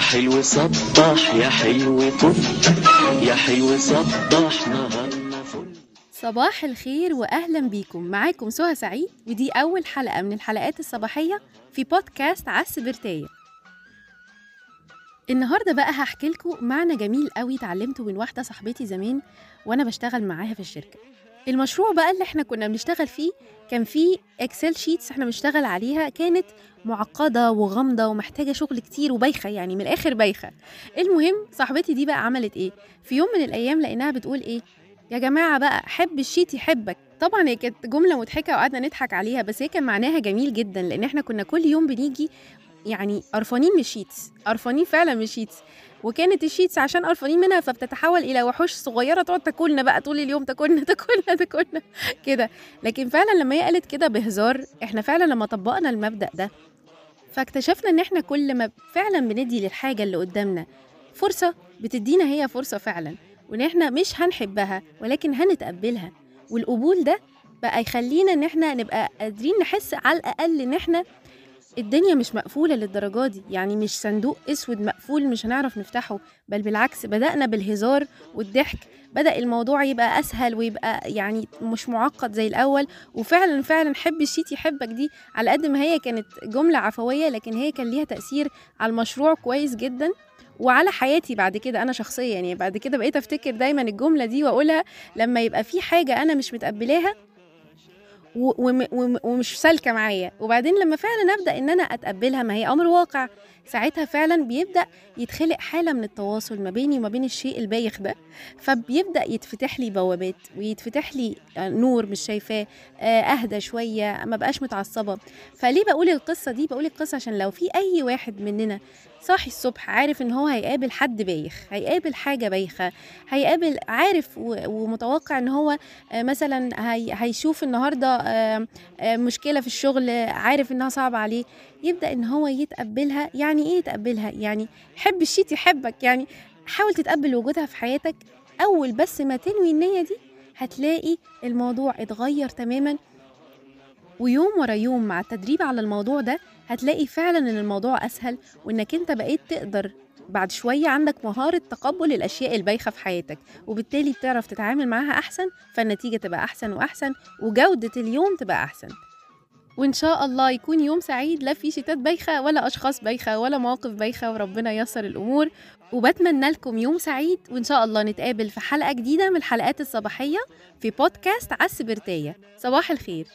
حلو صبح يا حلو طل يا حلو صبح نهارنا فل. صباح الخير واهلا بيكم. معاكم سهى سعيد ودي أول حلقة من الحلقات الصباحية في بودكاست عس برتاية. النهارده بقى هحكي لكم معنى جميل قوي اتعلمته من واحدة صاحبتي زمان وأنا بشتغل معاها في الشركة. المشروع بقى اللي إحنا كنا بنشتغل فيه كان فيه Excel sheets إحنا بنشتغل عليها كانت معقدة وغامضة ومحتاجة شغل كتير وبايخة يعني من الآخر بايخة. المهم صاحبتي دي بقى عملت إيه؟ في يوم من الأيام لقيناها بتقول إيه؟ يا جماعة بقى حب ال sheet يحبك. طبعا هي كانت جملة مضحكة وقعدنا نضحك عليها بس هي كان معناها جميل جدا لأن إحنا كنا كل يوم بنيجي يعني قرفانين من ال sheets قرفانين فعلا من ال sheets وكانت ال sheets عشان قرفانين منها فبتتحول إلى وحوش صغيرة تقعد تاكلنا بقى طول اليوم تاكلنا تاكلنا تاكلنا كده. لكن فعلا لما هي قالت كده بهزار إحنا فعلا لما طبقنا المبدأ ده فاكتشفنا إن إحنا كل ما فعلا بندي للحاجة اللي قدامنا فرصة بتدينا هي فرصة فعلا وإن إحنا مش هنحبها ولكن هنتقبلها. والقبول ده بقى يخلينا إن إحنا نبقى قادرين نحس على الأقل إن إحنا الدنيا مش مقفولة للدرجة دي. يعني مش صندوق أسود مقفول مش هنعرف نفتحه بل بالعكس بدأنا بالهزار والضحك. بدأ الموضوع يبقى أسهل ويبقى يعني مش معقد زي الأول. وفعلا فعلا حب الشيت يحبك دي على قد ما هي كانت جملة عفوية لكن هي كان ليها تأثير على المشروع كويس جدا. وعلى حياتي بعد كده أنا شخصيا يعني بعد كده بقيت أفتكر دايما الجملة دي وأقولها لما يبقى في حاجة أنا مش متقبلاها ومش سالكة معايا. وبعدين لما فعلا أبدأ إن أنا أتقبلها ما هي أمر واقع ساعتها فعلا بيبدأ يتخلق حالة من التواصل ما بيني وما بين الشيء البايخ ده. فبيبدأ يتفتح لي بوابات ويتفتح لي آه، نور مش شايفاه آه، أهدى شوية ما بقاش متعصبة. فليه بقول القصة دي؟ بقول القصة عشان لو في أي واحد مننا صاحي الصبح عارف إن هو هيقابل حد بايخ هيقابل حاجة بايخة هيقابل عارف ومتوقع إن هو آه، مثلا هي هيشوف النهارده مشكلة في الشغل آه، عارف إنها صعبة عليه يبدأ إن هو يتقبلها. يعني إيه يتقبلها؟ يعني حب الشيت يحبك. يعني حاول تتقبل وجودها في حياتك. أول بس ما تنوي النية دي هتلاقي الموضوع اتغير تماما. ويوم ورا يوم مع التدريب على الموضوع ده هتلاقي فعلا إن الموضوع أسهل وإنك أنت بقيت تقدر بعد شوية عندك مهارة تقبل الأشياء البايخة في حياتك وبالتالي بتعرف تتعامل معاها أحسن فالنتيجة تبقى أحسن وأحسن وجودة اليوم تبقى أحسن. وإن شاء الله يكون يوم سعيد لا في شتات بايخة ولا أشخاص بايخة ولا مواقف بايخة وربنا ييسر الأمور. وبتمنى لكم يوم سعيد وإن شاء الله نتقابل في حلقة جديدة من الحلقات الصباحية في بودكاست عس برتاية. صباح الخير.